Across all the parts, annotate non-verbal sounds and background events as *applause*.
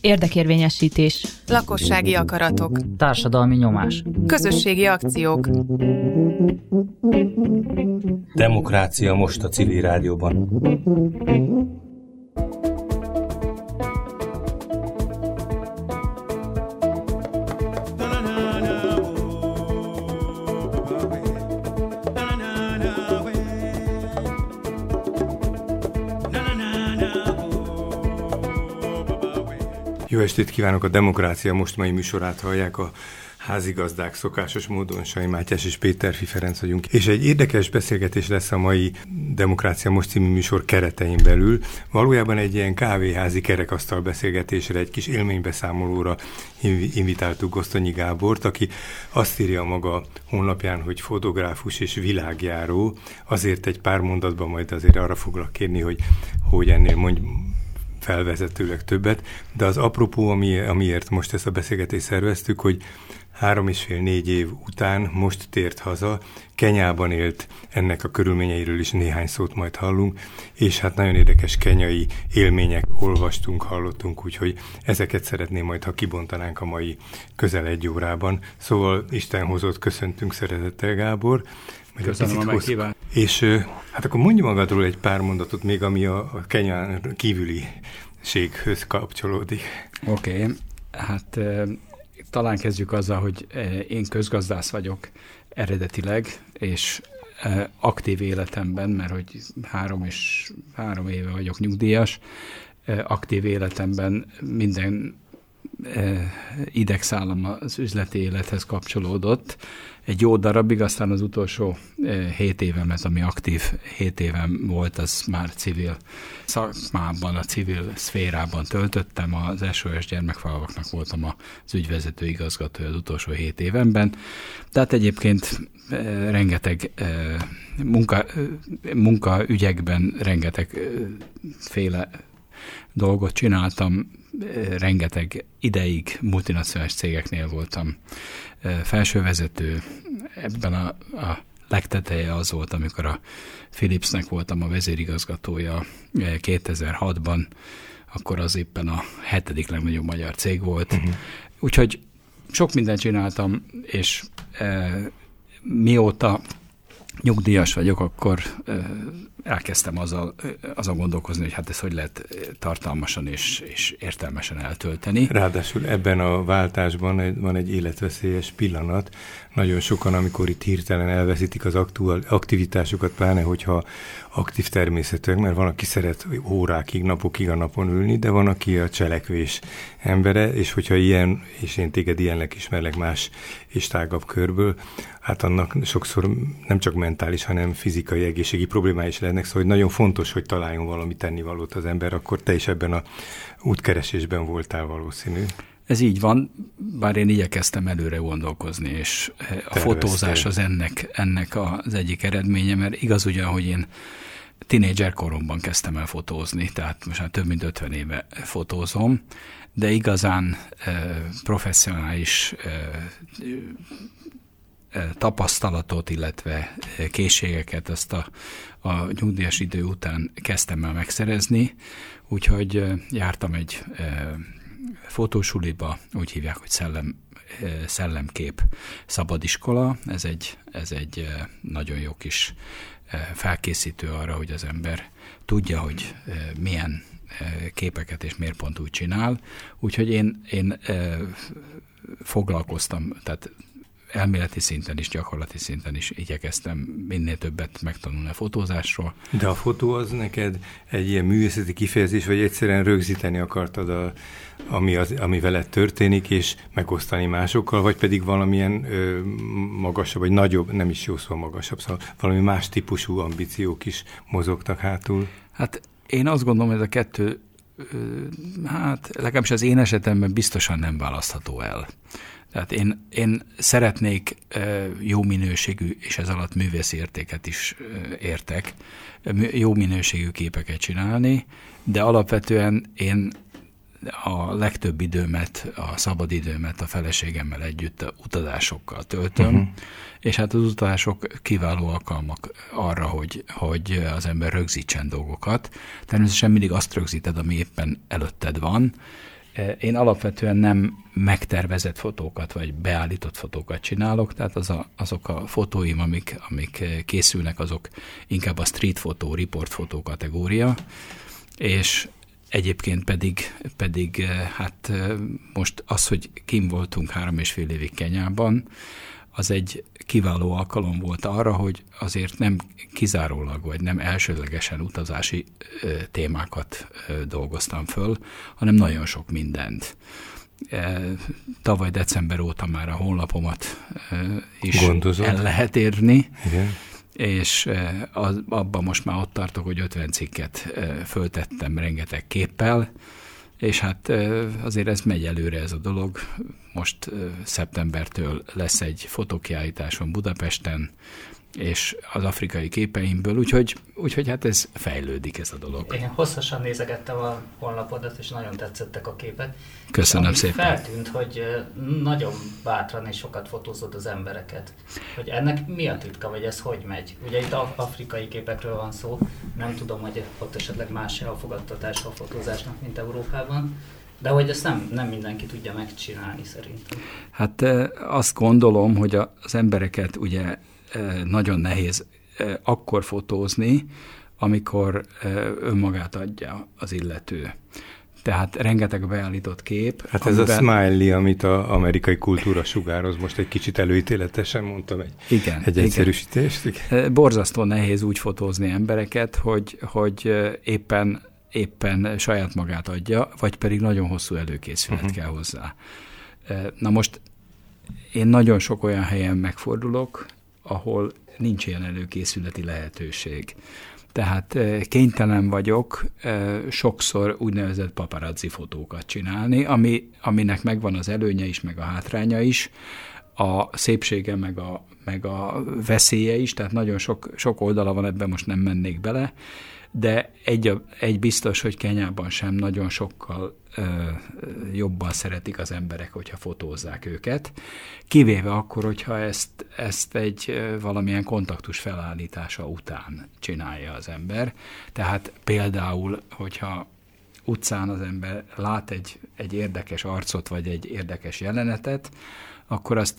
Érdekérvényesítés. Lakossági akaratok. Társadalmi nyomás. Közösségi akciók. Demokrácia most a civil rádióban. Estét kívánok! A Demokrácia most mai műsorát hallják a házigazdák szokásos módon Sai Mátyás és Péter Fi Ferenc vagyunk. És egy érdekes beszélgetés lesz a mai Demokrácia Most című műsor keretein belül. Valójában egy ilyen kávéházi kerekasztal beszélgetésre, egy kis élménybeszámolóra invitáltuk Gosztonyi Gábort, aki azt írja maga honlapján, hogy fotográfus és világjáró. Azért egy pár mondatban majd azért arra foglak kérni, hogy, hogy ennél mondj felvezetőleg többet, de az apropó, ami, amiért most ezt a beszélgetést szerveztük, hogy három és fél négy év után most tért haza, Kenyában élt, ennek a körülményeiről is néhány szót majd hallunk, és hát nagyon érdekes kenyai élmények olvastunk, hallottunk, úgyhogy ezeket szeretném majd, ha kibontanánk a mai közel egy órában. Szóval Isten hozott, köszöntünk szeretettel, Gábor. Köszönöm a meghívást. És hát akkor mondj magadról egy pár mondatot még, ami a, a Kenyán kívüli séghöz kapcsolódik. Oké, okay. hát talán kezdjük azzal, hogy én közgazdász vagyok eredetileg, és aktív életemben, mert hogy három és három éve vagyok nyugdíjas, aktív életemben minden idegszállam az üzleti élethez kapcsolódott, egy jó darabig, aztán az utolsó hét évemet, ami aktív hét évem volt, az már civil szakmában, a civil szférában töltöttem. Az SOS gyermekfalvaknak voltam az ügyvezető igazgatója az utolsó hét évemben. Tehát egyébként rengeteg munka, munkaügyekben rengeteg féle dolgot csináltam, rengeteg ideig multinacionális cégeknél voltam felsővezető. Ebben a, a legteteje az volt, amikor a Philipsnek voltam a vezérigazgatója 2006-ban, akkor az éppen a hetedik legnagyobb magyar cég volt. Uh-huh. Úgyhogy sok mindent csináltam, és e, mióta nyugdíjas vagyok, akkor elkezdtem azzal, azon gondolkozni, hogy hát ez hogy lehet tartalmasan és, és értelmesen eltölteni. Ráadásul ebben a váltásban van egy életveszélyes pillanat. Nagyon sokan, amikor itt hirtelen elveszítik az aktivitásukat, pláne hogyha aktív természetűek, mert van, aki szeret órákig, napokig a napon ülni, de van, aki a cselekvés embere, és hogyha ilyen, és én téged ilyennek ismerlek más és tágabb körből, hát annak sokszor nem csak mentális, hanem fizikai, egészségi problémái is lennek, szóval hogy nagyon fontos, hogy találjon valami tennivalót az ember, akkor te is ebben a útkeresésben voltál valószínű. Ez így van, bár én igyekeztem előre gondolkozni, és a Terveztél. fotózás az ennek, ennek az egyik eredménye, mert igaz ugyan, hogy én tinédzser koromban kezdtem el fotózni, tehát most már több mint 50 éve fotózom, de igazán e, professzionális e, e, tapasztalatot, illetve készségeket ezt a, a nyugdíjas idő után kezdtem el megszerezni, úgyhogy jártam egy fotósuliba, úgy hívják, hogy szellem, szellemkép szabadiskola, ez egy, ez egy nagyon jó kis felkészítő arra, hogy az ember tudja, hogy milyen képeket és miért pont úgy csinál. Úgyhogy én, én foglalkoztam, tehát elméleti szinten is, gyakorlati szinten is igyekeztem minél többet megtanulni a fotózásról. De a fotó az neked egy ilyen művészeti kifejezés, vagy egyszerűen rögzíteni akartad, a, ami, az, ami veled történik, és megosztani másokkal, vagy pedig valamilyen ö, magasabb, vagy nagyobb, nem is jó szó magasabb, szóval valami más típusú ambíciók is mozogtak hátul? Hát én azt gondolom, hogy ez a kettő hát legalábbis az én esetemben biztosan nem választható el. Tehát én, én szeretnék jó minőségű, és ez alatt művészi értéket is értek, jó minőségű képeket csinálni, de alapvetően én a legtöbb időmet, a szabad időmet a feleségemmel együtt a utazásokkal töltöm, uh-huh. és hát az utazások kiváló alkalmak arra, hogy, hogy az ember rögzítsen dolgokat. Természetesen mindig azt rögzíted, ami éppen előtted van, én alapvetően nem megtervezett fotókat, vagy beállított fotókat csinálok, tehát az a, azok a fotóim, amik, amik készülnek, azok inkább a street fotó, report fotó kategória, és egyébként pedig, pedig hát most az, hogy kim voltunk három és fél évig Kenyában, az egy kiváló alkalom volt arra, hogy azért nem kizárólag, vagy nem elsődlegesen utazási témákat dolgoztam föl, hanem nagyon sok mindent. Tavaly december óta már a honlapomat is Gondozod. el lehet érni. Igen és az, abban most már ott tartok, hogy 50 cikket föltettem rengeteg képpel, és hát azért ez megy előre ez a dolog. Most szeptembertől lesz egy fotókiállításon Budapesten, és az afrikai képeimből, úgyhogy, úgyhogy hát ez fejlődik ez a dolog. Én hosszasan nézegettem a honlapodat, és nagyon tetszettek a képek. Köszönöm szépen. Feltűnt, hogy nagyon bátran és sokat fotózod az embereket. Hogy ennek mi a titka, vagy ez hogy megy? Ugye itt afrikai képekről van szó, nem tudom, hogy ott esetleg más a fogadtatása a fotózásnak, mint Európában, de hogy ezt nem, nem mindenki tudja megcsinálni szerintem. Hát azt gondolom, hogy az embereket ugye nagyon nehéz akkor fotózni, amikor önmagát adja az illető. Tehát rengeteg beállított kép. Hát ez amiben... a smiley, amit az amerikai kultúra sugároz, most egy kicsit előítéletesen mondtam egy, igen, egy egyszerűsítést. Igen. Borzasztó nehéz úgy fotózni embereket, hogy, hogy éppen, éppen saját magát adja, vagy pedig nagyon hosszú előkészület uh-huh. kell hozzá. Na most én nagyon sok olyan helyen megfordulok, ahol nincs ilyen előkészületi lehetőség. Tehát eh, kénytelen vagyok sokszor úgynevezett paparazzi fotókat csinálni, ami, aminek megvan az előnye is, meg a hátránya is, a szépsége, meg a, meg a veszélye is, tehát nagyon sok, sok oldala van, ebben most nem mennék bele, de egy, egy biztos, hogy Kenyában sem nagyon sokkal ö, jobban szeretik az emberek, hogyha fotózzák őket, kivéve akkor, hogyha ezt, ezt egy valamilyen kontaktus felállítása után csinálja az ember. Tehát például, hogyha utcán az ember lát egy, egy érdekes arcot, vagy egy érdekes jelenetet, akkor azt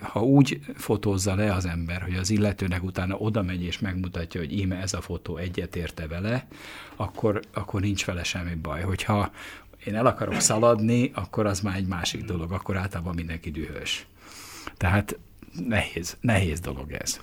ha úgy fotózza le az ember, hogy az illetőnek utána oda megy és megmutatja, hogy íme ez a fotó egyetérte vele, akkor, akkor nincs vele semmi baj. Hogyha én el akarok szaladni, akkor az már egy másik dolog, akkor általában mindenki dühös. Tehát nehéz, nehéz dolog ez.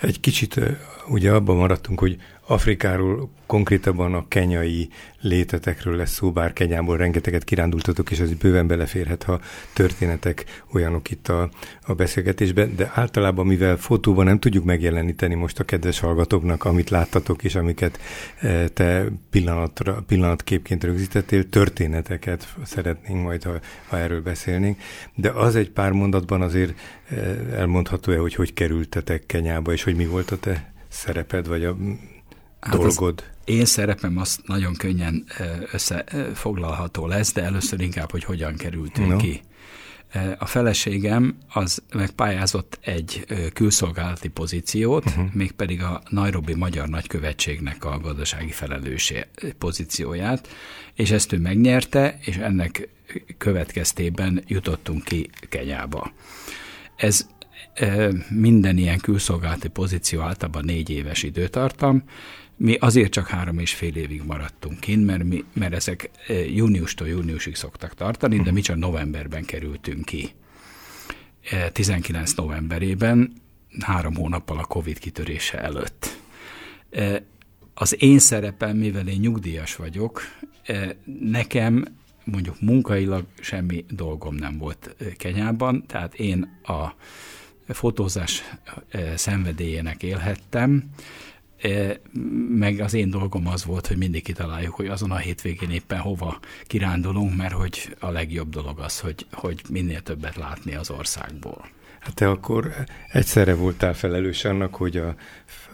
Egy kicsit ugye abban maradtunk, hogy Afrikáról, konkrétabban a kenyai létetekről lesz szó, bár Kenyából rengeteget kirándultatok, és ez bőven beleférhet, ha történetek olyanok itt a, a beszélgetésben, de általában, mivel fotóban nem tudjuk megjeleníteni most a kedves hallgatóknak, amit láttatok, és amiket e, te pillanatra, pillanatképként rögzítettél, történeteket szeretnénk majd, ha, ha erről beszélnénk, de az egy pár mondatban azért e, elmondható-e, hogy hogy kerültetek Kenyába, és hogy mi volt a te szereped, vagy a hát dolgod? én szerepem az nagyon könnyen összefoglalható lesz, de először inkább, hogy hogyan kerültünk no. ki. A feleségem az megpályázott egy külszolgálati pozíciót, uh-huh. mégpedig a Nairobi Magyar Nagykövetségnek a gazdasági felelősé pozícióját, és ezt ő megnyerte, és ennek következtében jutottunk ki Kenyába. Ez minden ilyen külszolgálati pozíció általában négy éves időtartam, mi azért csak három és fél évig maradtunk kint, mert, mi, mert ezek júniustól júniusig szoktak tartani, de mi csak novemberben kerültünk ki. 19 novemberében, három hónappal a Covid kitörése előtt. Az én szerepem, mivel én nyugdíjas vagyok, nekem mondjuk munkailag semmi dolgom nem volt Kenyában, tehát én a fotózás szenvedélyének élhettem, meg az én dolgom az volt, hogy mindig kitaláljuk, hogy azon a hétvégén éppen hova kirándulunk, mert hogy a legjobb dolog az, hogy, hogy minél többet látni az országból. Hát te akkor egyszerre voltál felelős annak, hogy a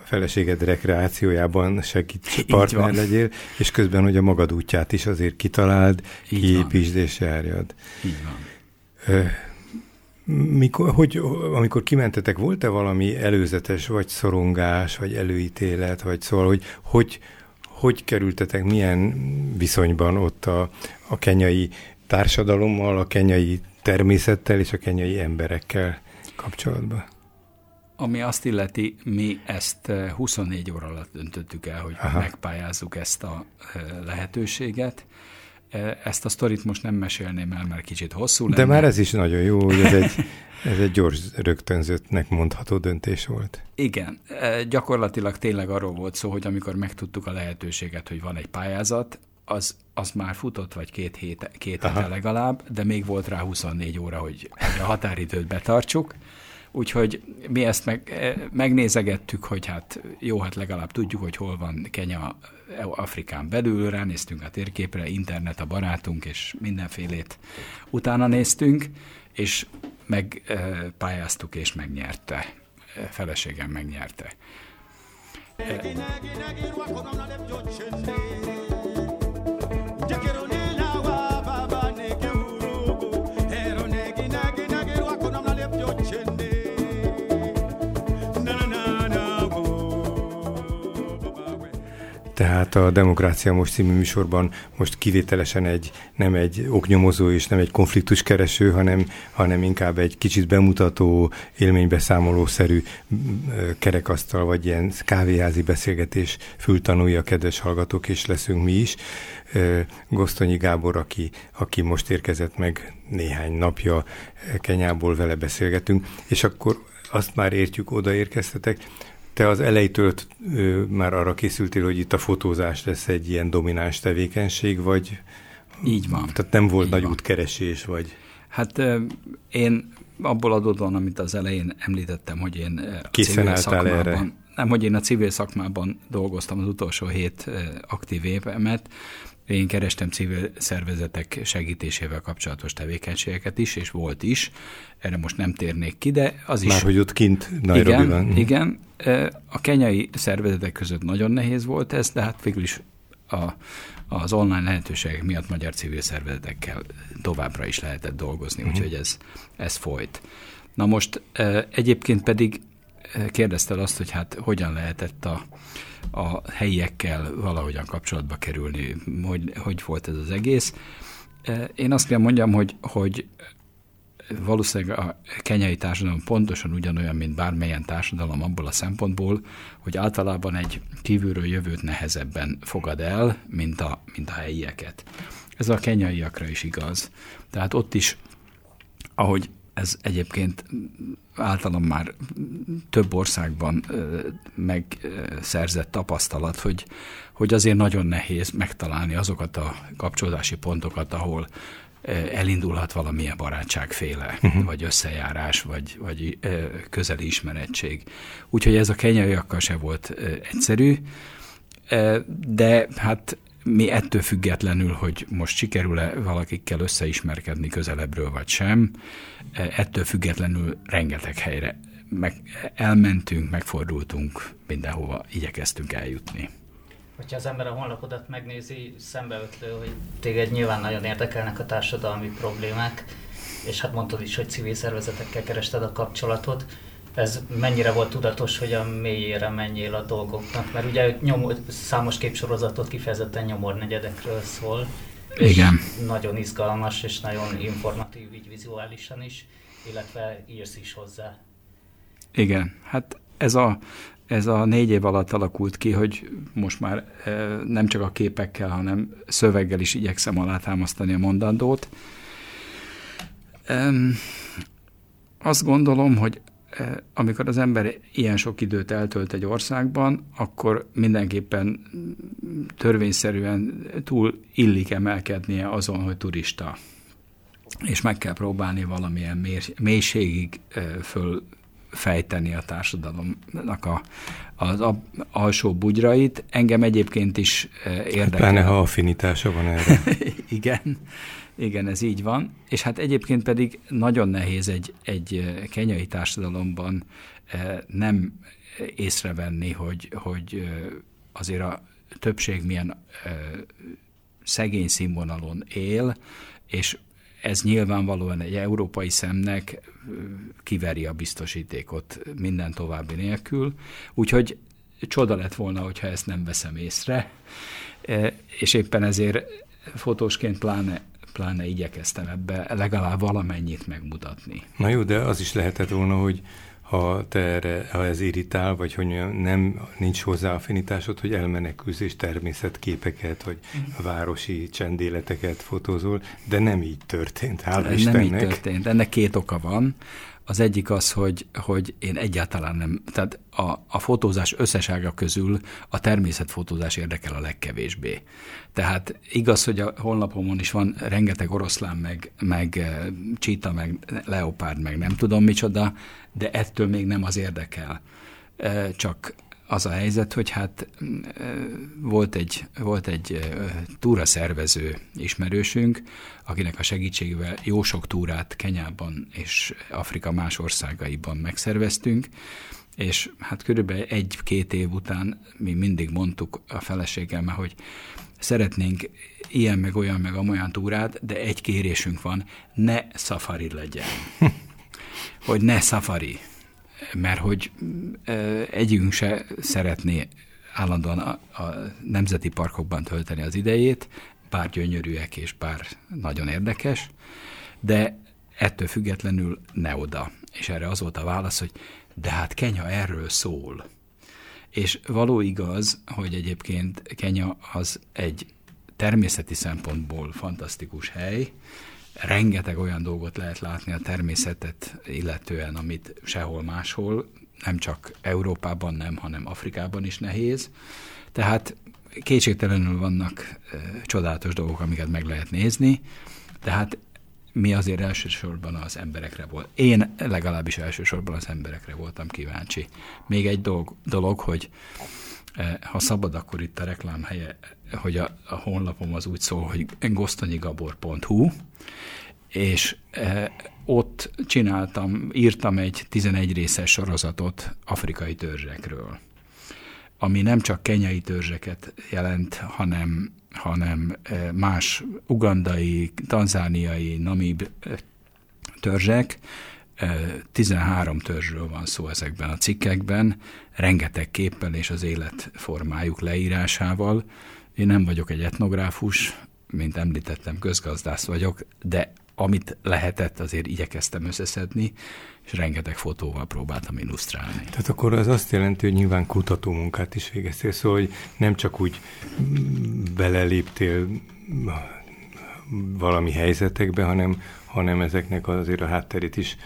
feleséged rekreációjában segíts partner legyél, és közben, hogy a magad útját is azért kitaláld, kiépítsd és járjad. Így van. Mikor, hogy, amikor kimentetek, volt-e valami előzetes, vagy szorongás, vagy előítélet, vagy szóval, hogy hogy, hogy kerültetek, milyen viszonyban ott a, a kenyai társadalommal, a kenyai természettel és a kenyai emberekkel kapcsolatban? Ami azt illeti, mi ezt 24 óra alatt döntöttük el, hogy Aha. megpályázzuk ezt a lehetőséget. Ezt a sztorit most nem mesélném el, mert kicsit hosszú lenne. De már ez is nagyon jó, hogy ez egy, *laughs* ez egy gyors rögtönzöttnek mondható döntés volt. Igen, gyakorlatilag tényleg arról volt szó, hogy amikor megtudtuk a lehetőséget, hogy van egy pályázat, az, az már futott, vagy két, hét, két hete legalább, de még volt rá 24 óra, hogy a határidőt betartsuk. Úgyhogy mi ezt meg, megnézegettük, hogy hát jó, hát legalább tudjuk, hogy hol van Kenya Afrikán belül, ránéztünk a térképre, internet a barátunk, és mindenfélét utána néztünk, és megpályáztuk, és megnyerte. Feleségem megnyerte. Tehát a Demokrácia Most című műsorban most kivételesen egy, nem egy oknyomozó és nem egy konfliktuskereső, hanem, hanem inkább egy kicsit bemutató, élménybeszámolószerű kerekasztal, vagy ilyen kávéházi beszélgetés fültanulja, kedves hallgatók, és leszünk mi is. Gosztonyi Gábor, aki, aki most érkezett meg néhány napja Kenyából, vele beszélgetünk, és akkor azt már értjük, odaérkeztetek, te az elejétől ö, már arra készültél, hogy itt a fotózás lesz egy ilyen domináns tevékenység, vagy... Így van. Tehát nem volt Így nagy van. útkeresés, vagy... Hát én abból adódóan, amit az elején említettem, hogy én Készen álltál szakmában, erre. nem, hogy én a civil szakmában dolgoztam az utolsó hét aktív évemet, én kerestem civil szervezetek segítésével kapcsolatos tevékenységeket is, és volt is. Erre most nem térnék ki, de az is... Már hogy ott kint Nairobiban. Igen, igen. A kenyai szervezetek között nagyon nehéz volt ez, de hát végül is a, az online lehetőségek miatt magyar civil szervezetekkel továbbra is lehetett dolgozni, uh-huh. úgyhogy ez, ez folyt. Na most egyébként pedig kérdezted azt, hogy hát hogyan lehetett a, a helyiekkel valahogyan kapcsolatba kerülni, hogy, hogy volt ez az egész. Én azt kell mondjam, hogy, hogy valószínűleg a kenyai társadalom pontosan ugyanolyan, mint bármilyen társadalom abból a szempontból, hogy általában egy kívülről jövőt nehezebben fogad el, mint a, mint a helyieket. Ez a kenyaiakra is igaz. Tehát ott is, ahogy ez egyébként általam már több országban megszerzett tapasztalat, hogy, hogy azért nagyon nehéz megtalálni azokat a kapcsolódási pontokat, ahol elindulhat valamilyen barátságféle, uh-huh. vagy összejárás, vagy, vagy közeli ismerettség. Úgyhogy ez a kenyaiakkal se volt egyszerű, de hát mi ettől függetlenül, hogy most sikerül-e valakikkel összeismerkedni közelebbről vagy sem, ettől függetlenül rengeteg helyre meg elmentünk, megfordultunk, mindenhova igyekeztünk eljutni. Hogyha az ember a honlapodat megnézi, szembeötlő, hogy téged nyilván nagyon érdekelnek a társadalmi problémák, és hát mondtad is, hogy civil szervezetekkel kerested a kapcsolatot. Ez mennyire volt tudatos, hogy a mélyére menjél a dolgoknak? Mert ugye nyom, számos képsorozatot kifejezetten nyomornegyedekről szól. Igen. nagyon izgalmas és nagyon informatív így vizuálisan is, illetve írsz is hozzá. Igen, hát ez a, ez a négy év alatt alakult ki, hogy most már nem csak a képekkel, hanem szöveggel is igyekszem alátámasztani a mondandót. Azt gondolom, hogy amikor az ember ilyen sok időt eltölt egy országban, akkor mindenképpen törvényszerűen túl illik emelkednie azon, hogy turista. És meg kell próbálni valamilyen mélységig föl fejteni a társadalomnak a, az a, alsó bugyrait. Engem egyébként is érdekel. Pláne, ha affinitása van erre. *laughs* Igen. Igen, ez így van. És hát egyébként pedig nagyon nehéz egy, egy kenyai társadalomban nem észrevenni, hogy, hogy azért a többség milyen szegény színvonalon él, és ez nyilvánvalóan egy európai szemnek kiveri a biztosítékot minden további nélkül. Úgyhogy csoda lett volna, hogyha ezt nem veszem észre, és éppen ezért fotósként pláne pláne igyekeztem ebbe legalább valamennyit megmutatni. Na jó, de az is lehetett volna, hogy ha te erre, ha ez irritál, vagy hogy nem, nincs hozzá affinitásod, hogy elmenekülsz és természetképeket, vagy a városi csendéleteket fotózol, de nem így történt, hála nem Istennek. Nem így történt. Ennek két oka van. Az egyik az, hogy, hogy én egyáltalán nem, tehát a, a fotózás összesága közül a természetfotózás érdekel a legkevésbé. Tehát igaz, hogy a honlapomon is van rengeteg oroszlán, meg, meg eh, csita, meg leopárd, meg nem tudom micsoda, de ettől még nem az érdekel. Eh, csak az a helyzet, hogy hát volt egy, volt egy túra szervező ismerősünk, akinek a segítségével jó sok túrát Kenyában és Afrika más országaiban megszerveztünk, és hát körülbelül egy-két év után mi mindig mondtuk a feleségemmel, hogy szeretnénk ilyen, meg olyan, meg amolyan túrát, de egy kérésünk van, ne safari legyen. *laughs* hogy ne safari mert hogy egyikünk se szeretné állandóan a, a nemzeti parkokban tölteni az idejét, bár gyönyörűek és bár nagyon érdekes, de ettől függetlenül ne oda. És erre az volt a válasz, hogy de hát Kenya erről szól. És való igaz, hogy egyébként Kenya az egy természeti szempontból fantasztikus hely, rengeteg olyan dolgot lehet látni a természetet illetően, amit sehol máshol, nem csak Európában nem, hanem Afrikában is nehéz. Tehát kétségtelenül vannak e, csodálatos dolgok, amiket meg lehet nézni, tehát mi azért elsősorban az emberekre volt. Én legalábbis elsősorban az emberekre voltam kíváncsi. Még egy dolog, dolog hogy e, ha szabad, akkor itt a reklám helye, hogy a, a honlapom az úgy szól, hogy gosztonyigabor.hu, és e, ott csináltam, írtam egy 11 részes sorozatot afrikai törzsekről, ami nem csak kenyai törzseket jelent, hanem, hanem e, más ugandai, tanzániai, namib e, törzsek, 13 törzsről van szó ezekben a cikkekben, rengeteg képpel és az életformájuk leírásával. Én nem vagyok egy etnográfus, mint említettem, közgazdász vagyok, de amit lehetett, azért igyekeztem összeszedni, és rengeteg fotóval próbáltam illusztrálni. Tehát akkor az azt jelenti, hogy nyilván kutató munkát is végeztél, szóval hogy nem csak úgy beleléptél valami helyzetekbe, hanem, hanem ezeknek azért a hátterét is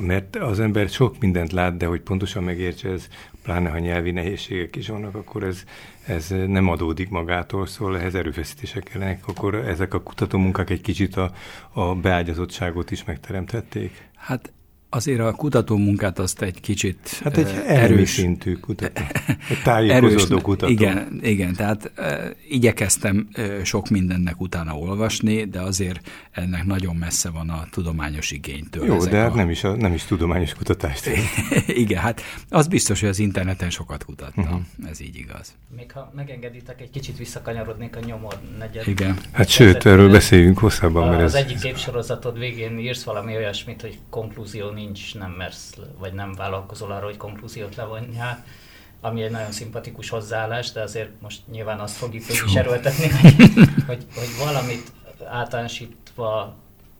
mert az ember sok mindent lát, de hogy pontosan megértse ez, pláne ha nyelvi nehézségek is vannak, akkor ez, ez nem adódik magától, szóval ehhez erőfeszítések kellenek, akkor ezek a kutatómunkák egy kicsit a, a beágyazottságot is megteremtették? Hát azért a kutató munkát azt egy kicsit Hát egy erős szintű kutató, *laughs* egy tájékozódó kutató. Igen, igen, tehát e, igyekeztem e, sok mindennek utána olvasni, de azért ennek nagyon messze van a tudományos igénytől. Jó, de hát a... nem, is a, nem is tudományos kutatást. *laughs* igen, hát az biztos, hogy az interneten sokat kutattam, uh-huh. ez így igaz. Még ha megengeditek, egy kicsit visszakanyarodnék a nyomor negyed. Igen. Hát sőt, erről beszéljünk hosszabban. Mert az ez... egyik képsorozatod végén írsz valami olyasmit, hogy konklúzió nincs, nem mersz, vagy nem vállalkozol arra, hogy konklúziót levonjál, ami egy nagyon szimpatikus hozzáállás, de azért most nyilván azt fogjuk is erőltetni, hogy, *laughs* hogy, hogy valamit általánosítva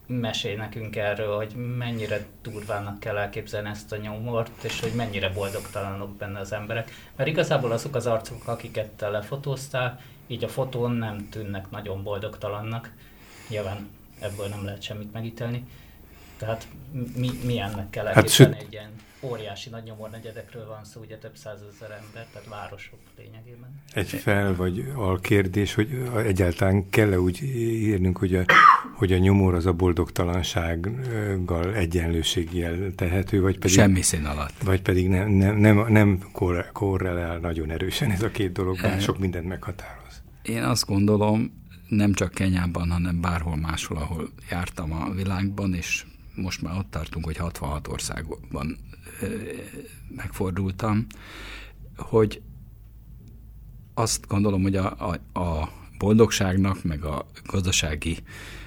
mesélj nekünk erről, hogy mennyire durvának kell elképzelni ezt a nyomort, és hogy mennyire boldogtalanok benne az emberek. Mert igazából azok az arcok, akiket te lefotóztál, így a fotón nem tűnnek nagyon boldogtalannak. Nyilván ebből nem lehet semmit megítélni. Tehát mi, mi ennek kell hát hát, egy ilyen óriási nagy nyomornegyedekről van szó, ugye több százezer ember, tehát városok lényegében. Egy fel vagy al kérdés, hogy egyáltalán kell-e úgy írnunk, hogy a, hogy hogy a nyomor az a boldogtalansággal egyenlőséggel tehető, vagy pedig... Semmi szín alatt. Vagy pedig nem, nem, nem, nem korrelál nagyon erősen ez a két dolog, bár sok mindent meghatároz. Én azt gondolom, nem csak Kenyában, hanem bárhol máshol, ahol jártam a világban, és most már ott tartunk, hogy 66 országban megfordultam, hogy azt gondolom, hogy a, a, a boldogságnak, meg a gazdasági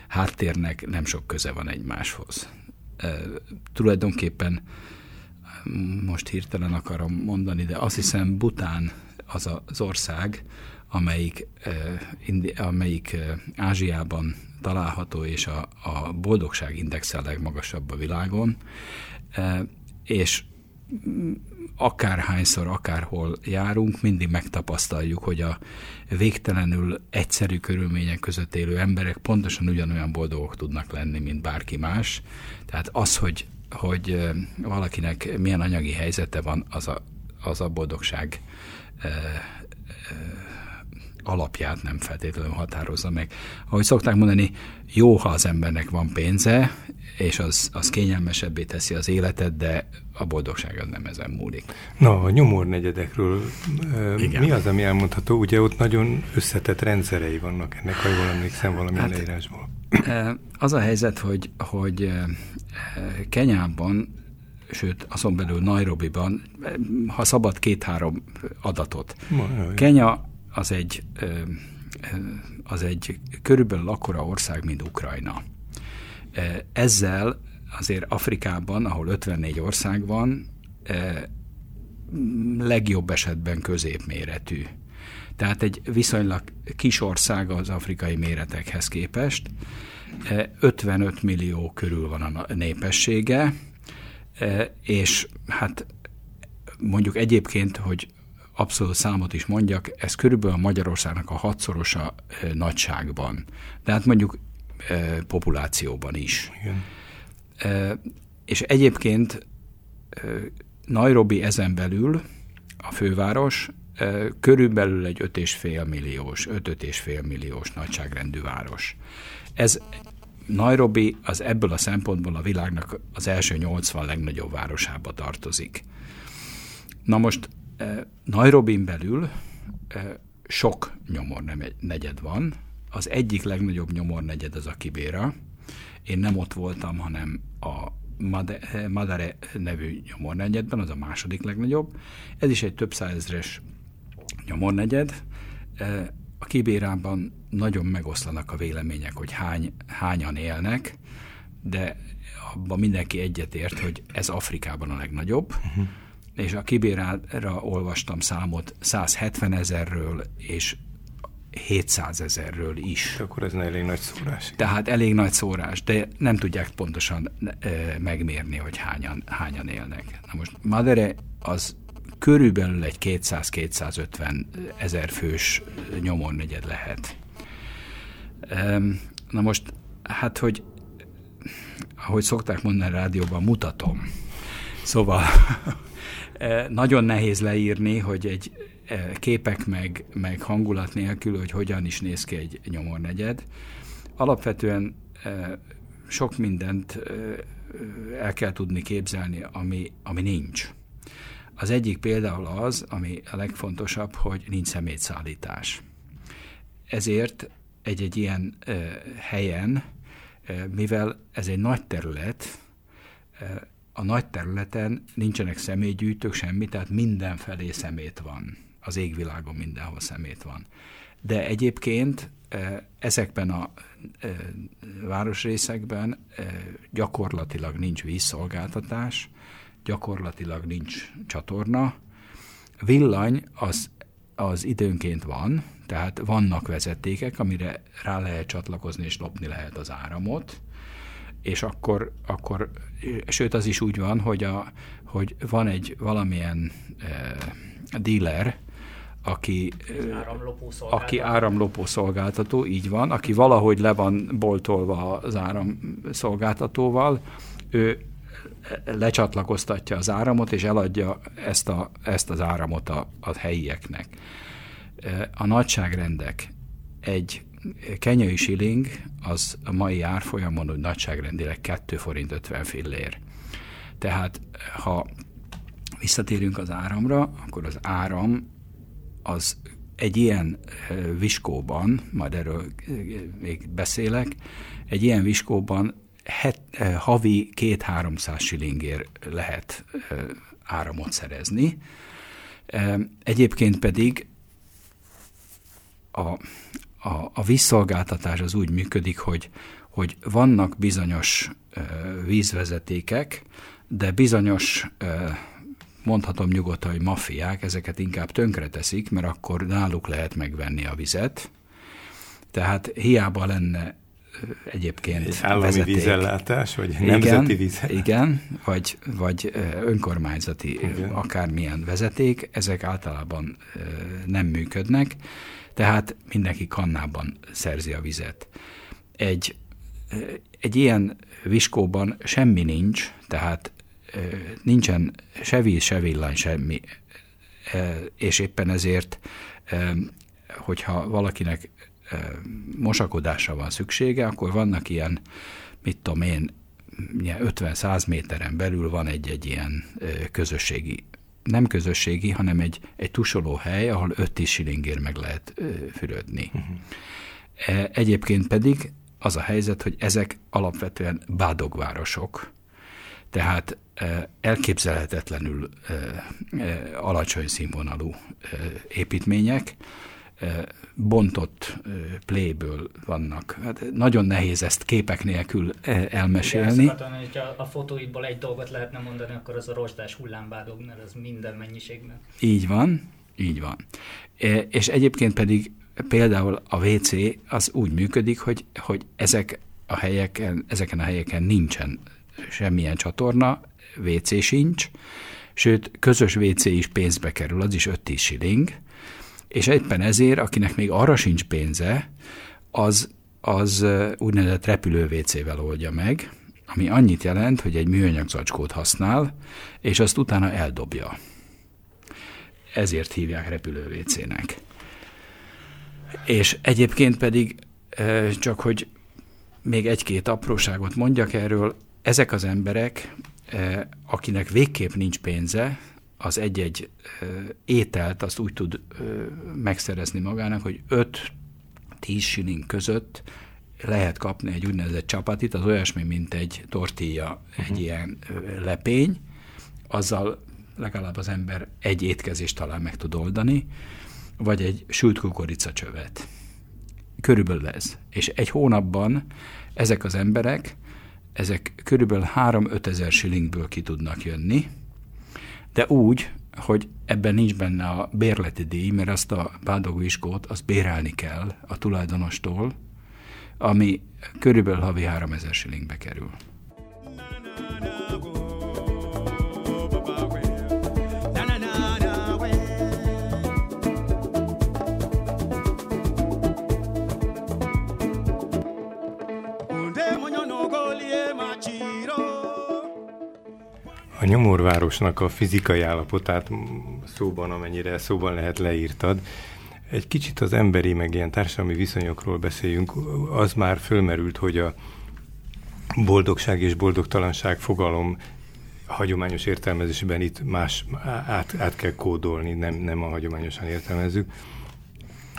háttérnek nem sok köze van egymáshoz. E, tulajdonképpen most hirtelen akarom mondani, de azt hiszem Bután az az ország, amelyik, indi, amelyik e, Ázsiában található, és a, a boldogságindex a legmagasabb a világon, e, és akárhányszor, akárhol járunk, mindig megtapasztaljuk, hogy a végtelenül egyszerű körülmények között élő emberek pontosan ugyanolyan boldogok tudnak lenni, mint bárki más. Tehát az, hogy, hogy valakinek milyen anyagi helyzete van, az a, az a boldogság e, e, alapját nem feltétlenül határozza meg. Ahogy szokták mondani, jó, ha az embernek van pénze, és az, az kényelmesebbé teszi az életet, de a boldogság az nem ezen múlik. Na, a nyomornegyedekről Igen. mi az, ami elmondható? Ugye ott nagyon összetett rendszerei vannak ennek, ha jól emlékszem valami hát, leírásból. Az a helyzet, hogy, hogy Kenyában sőt, azon belül Nairobiban, ha szabad két-három adatot. Kenya az egy, az egy körülbelül akkora ország, mint Ukrajna. Ezzel azért Afrikában, ahol 54 ország van, legjobb esetben középméretű. Tehát egy viszonylag kis ország az afrikai méretekhez képest. 55 millió körül van a népessége, és hát mondjuk egyébként, hogy abszolút számot is mondjak, ez körülbelül Magyarországnak a hatszorosa nagyságban. De hát mondjuk populációban is. Igen. És egyébként Nairobi ezen belül, a főváros, körülbelül egy 5,5 milliós, 5-5,5 milliós nagyságrendű város. Ez Nairobi az ebből a szempontból a világnak az első 80 legnagyobb városába tartozik. Na most Nairobin belül sok nyomornegyed van. Az egyik legnagyobb nyomornegyed az a Kibéra. Én nem ott voltam, hanem a Madare nevű nyomornegyedben, az a második legnagyobb. Ez is egy több százezres nyomornegyed. A Kibérában nagyon megoszlanak a vélemények, hogy hány, hányan élnek, de abban mindenki egyetért, hogy ez Afrikában a legnagyobb. Uh-huh és a Kibérára olvastam számot 170 ezerről és 700 ezerről is. De akkor ez elég nagy szórás. Tehát elég nagy szórás, de nem tudják pontosan e, megmérni, hogy hányan, hányan élnek. Na most Madere az körülbelül egy 200-250 ezer fős nyomornegyed lehet. E, na most, hát, hogy ahogy szokták mondani a rádióban, mutatom. Szóval nagyon nehéz leírni, hogy egy képek meg, meg hangulat nélkül, hogy hogyan is néz ki egy nyomornegyed. Alapvetően sok mindent el kell tudni képzelni, ami, ami nincs. Az egyik például az, ami a legfontosabb, hogy nincs szemétszállítás. Ezért egy-egy ilyen helyen, mivel ez egy nagy terület, a nagy területen nincsenek személygyűjtők, semmi, tehát mindenfelé szemét van. Az égvilágon mindenhol szemét van. De egyébként e, ezekben a e, városrészekben e, gyakorlatilag nincs vízszolgáltatás, gyakorlatilag nincs csatorna. Villany az, az időnként van, tehát vannak vezetékek, amire rá lehet csatlakozni és lopni lehet az áramot, és akkor, akkor sőt az is úgy van, hogy, a, hogy van egy valamilyen e, dealer, aki áramlopó, aki áramlopó szolgáltató, így van, aki valahogy le van boltolva az áramszolgáltatóval, ő lecsatlakoztatja az áramot, és eladja ezt, a, ezt az áramot a, a helyieknek. A nagyságrendek egy kenyai siling az a mai árfolyamon úgy nagyságrendileg 2 forint 50 fillér. Tehát ha visszatérünk az áramra, akkor az áram az egy ilyen viskóban, majd erről még beszélek, egy ilyen viskóban het, havi két-háromszáz silingért lehet áramot szerezni. Egyébként pedig a, a, a vízszolgáltatás az úgy működik, hogy, hogy vannak bizonyos vízvezetékek, de bizonyos mondhatom nyugodtan, hogy mafiák ezeket inkább tönkreteszik, mert akkor náluk lehet megvenni a vizet. Tehát hiába lenne egyébként Egy állami vezeték. vízellátás, vagy igen, nemzeti vízellátás? Igen, vagy, vagy önkormányzati Igen. akármilyen vezeték, ezek általában nem működnek, tehát mindenki kannában szerzi a vizet. Egy, egy ilyen viskóban semmi nincs, tehát nincsen se víz, se villany, semmi, és éppen ezért, hogyha valakinek mosakodásra van szüksége, akkor vannak ilyen, mit tudom én, 50-100 méteren belül van egy-egy ilyen közösségi, nem közösségi, hanem egy, egy tusoló hely, ahol 5-10 silingért meg lehet fürödni. Uh-huh. Egyébként pedig az a helyzet, hogy ezek alapvetően bádogvárosok, tehát elképzelhetetlenül alacsony színvonalú építmények, bontott pléből vannak. Hát nagyon nehéz ezt képek nélkül elmesélni. Igen, akartam, hogy a, a fotóidból egy dolgot lehetne mondani, akkor az a rozsdás hullámbádog, mert az minden mennyiségben. Így van, így van. És egyébként pedig például a WC az úgy működik, hogy, hogy ezek a helyeken, ezeken a helyeken nincsen semmilyen csatorna, WC sincs, sőt, közös WC is pénzbe kerül, az is 5-10 shilling, és éppen ezért, akinek még arra sincs pénze, az, az úgynevezett repülő WC-vel oldja meg, ami annyit jelent, hogy egy műanyag zacskót használ, és azt utána eldobja. Ezért hívják repülő WC-nek. És egyébként pedig, csak hogy még egy-két apróságot mondjak erről, ezek az emberek, akinek végképp nincs pénze, az egy-egy ételt azt úgy tud megszerezni magának, hogy 5-10 shilling között lehet kapni egy úgynevezett csapatit, az olyasmi, mint egy tortilla, uh-huh. egy ilyen lepény, azzal legalább az ember egy étkezést talán meg tud oldani, vagy egy sült kukoricacsövet. Körülbelül ez. És egy hónapban ezek az emberek, ezek körülbelül 3-5 ezer shillingből ki tudnak jönni, de úgy, hogy ebben nincs benne a bérleti díj, mert azt a bádogviskót azt bérelni kell a tulajdonostól, ami körülbelül havi 3000 shillingbe kerül. A nyomorvárosnak a fizikai állapotát szóban, amennyire szóban lehet leírtad. Egy kicsit az emberi, meg ilyen társadalmi viszonyokról beszéljünk. Az már fölmerült, hogy a boldogság és boldogtalanság fogalom hagyományos értelmezésben itt más át, át kell kódolni, nem, nem a hagyományosan értelmezzük.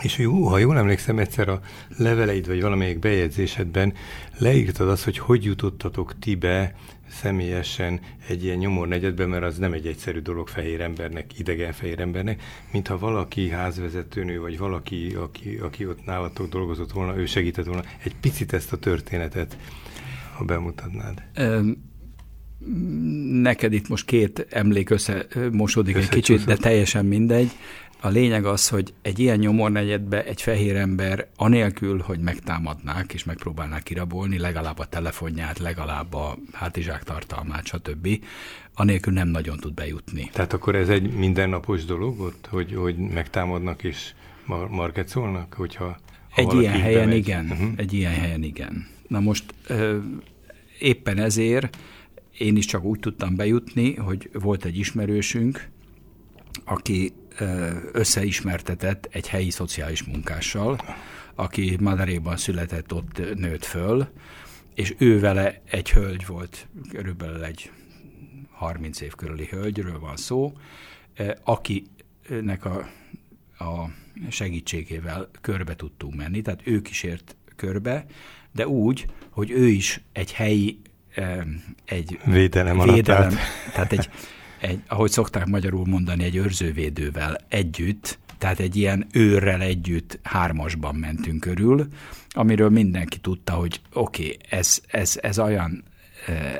És jó, ha jól emlékszem, egyszer a leveleid vagy valamelyik bejegyzésedben leírtad azt, hogy hogy jutottatok ti be személyesen egy ilyen nyomor negyedbe, mert az nem egy egyszerű dolog fehér embernek, idegen fehér embernek, mintha valaki házvezetőnő, vagy valaki, aki, aki ott nálatok dolgozott volna, ő segített volna. Egy picit ezt a történetet, ha bemutatnád. Neked itt most két emlék összemosódik egy kicsit, de teljesen mindegy. A lényeg az, hogy egy ilyen nyomornegyedbe egy fehér ember anélkül, hogy megtámadnák és megpróbálnák kirabolni, legalább a telefonját, legalább a hátizsák tartalmát, stb., anélkül nem nagyon tud bejutni. Tehát akkor ez egy mindennapos dolog ott, hogy, hogy megtámadnak és mar- markecolnak, hogyha egy ilyen helyen bemegy. igen, uh-huh. egy ilyen helyen igen. Na most éppen ezért én is csak úgy tudtam bejutni, hogy volt egy ismerősünk, aki összeismertetett egy helyi szociális munkással, aki Madaréban született, ott nőtt föl, és ő vele egy hölgy volt, körülbelül egy 30 év körüli hölgyről van szó, akinek a, a segítségével körbe tudtunk menni, tehát ő kísért körbe, de úgy, hogy ő is egy helyi egy védelem, védelem tehát egy, egy, ahogy szokták magyarul mondani, egy őrzővédővel együtt, tehát egy ilyen őrrel együtt hármasban mentünk körül, amiről mindenki tudta, hogy oké, okay, ez, ez, ez olyan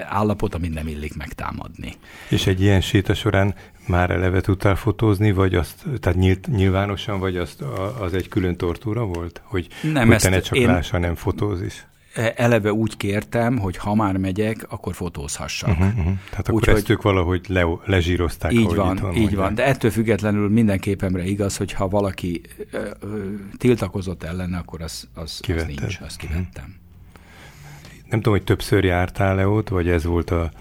állapot, amit nem illik megtámadni. És egy ilyen séta során már eleve tudtál fotózni, vagy azt, tehát nyílt, nyilvánosan, vagy azt, az egy külön tortúra volt? Hogy, nem, hogy te ne csak én... lássa, nem fotózis? Eleve úgy kértem, hogy ha már megyek, akkor fotózhassak. Uh-huh, uh-huh. Tehát akkor úgy, ezt hogy... ők valahogy le, lezsírozták. Így van, így van. De ettől függetlenül minden képemre igaz, hogy ha valaki ö, ö, tiltakozott ellene, akkor az, az, az nincs, azt kivettem. Uh-huh. Nem tudom, hogy többször jártál-e ott, vagy ez volt a...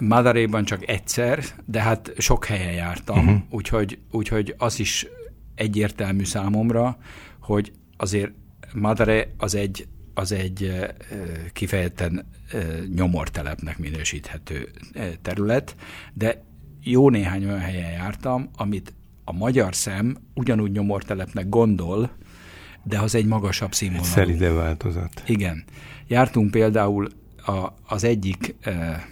Madaréban csak egyszer, de hát sok helyen jártam, uh-huh. úgyhogy, úgyhogy az is egyértelmű számomra, hogy azért Madare az egy az egy kifejezetten nyomortelepnek minősíthető terület, de jó néhány olyan helyen jártam, amit a magyar szem ugyanúgy nyomortelepnek gondol, de az egy magasabb színvonalú. Szelide változat. Igen. Jártunk például a, az egyik e,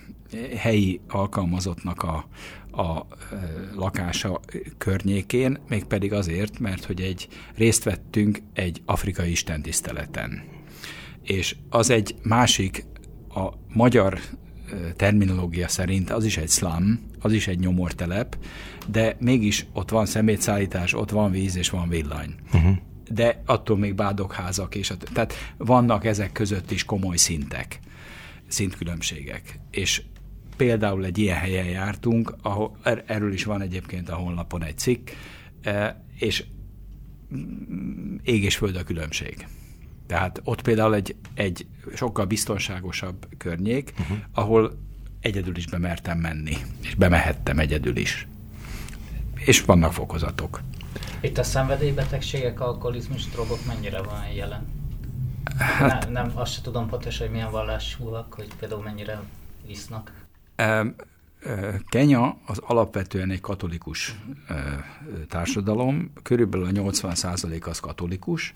helyi alkalmazottnak a, a e, lakása környékén, mégpedig azért, mert hogy egy részt vettünk egy afrikai istentiszteleten és az egy másik, a magyar terminológia szerint az is egy slum, az is egy nyomortelep, de mégis ott van szemétszállítás, ott van víz és van villany. Uh-huh. De attól még bádokházak, és a, tehát vannak ezek között is komoly szintek, szintkülönbségek. És például egy ilyen helyen jártunk, ahol, er, erről is van egyébként a honlapon egy cikk, és ég és föld a különbség. Tehát ott például egy, egy sokkal biztonságosabb környék, uh-huh. ahol egyedül is bemertem menni, és bemehettem egyedül is. És vannak fokozatok. Itt a szenvedélybetegségek, alkoholizmus, drogok mennyire van jelen? Hát, nem, nem, azt sem tudom pontosan, hogy milyen vallásúak, hogy például mennyire isznak. Kenya az alapvetően egy katolikus társadalom, körülbelül a 80% az katolikus,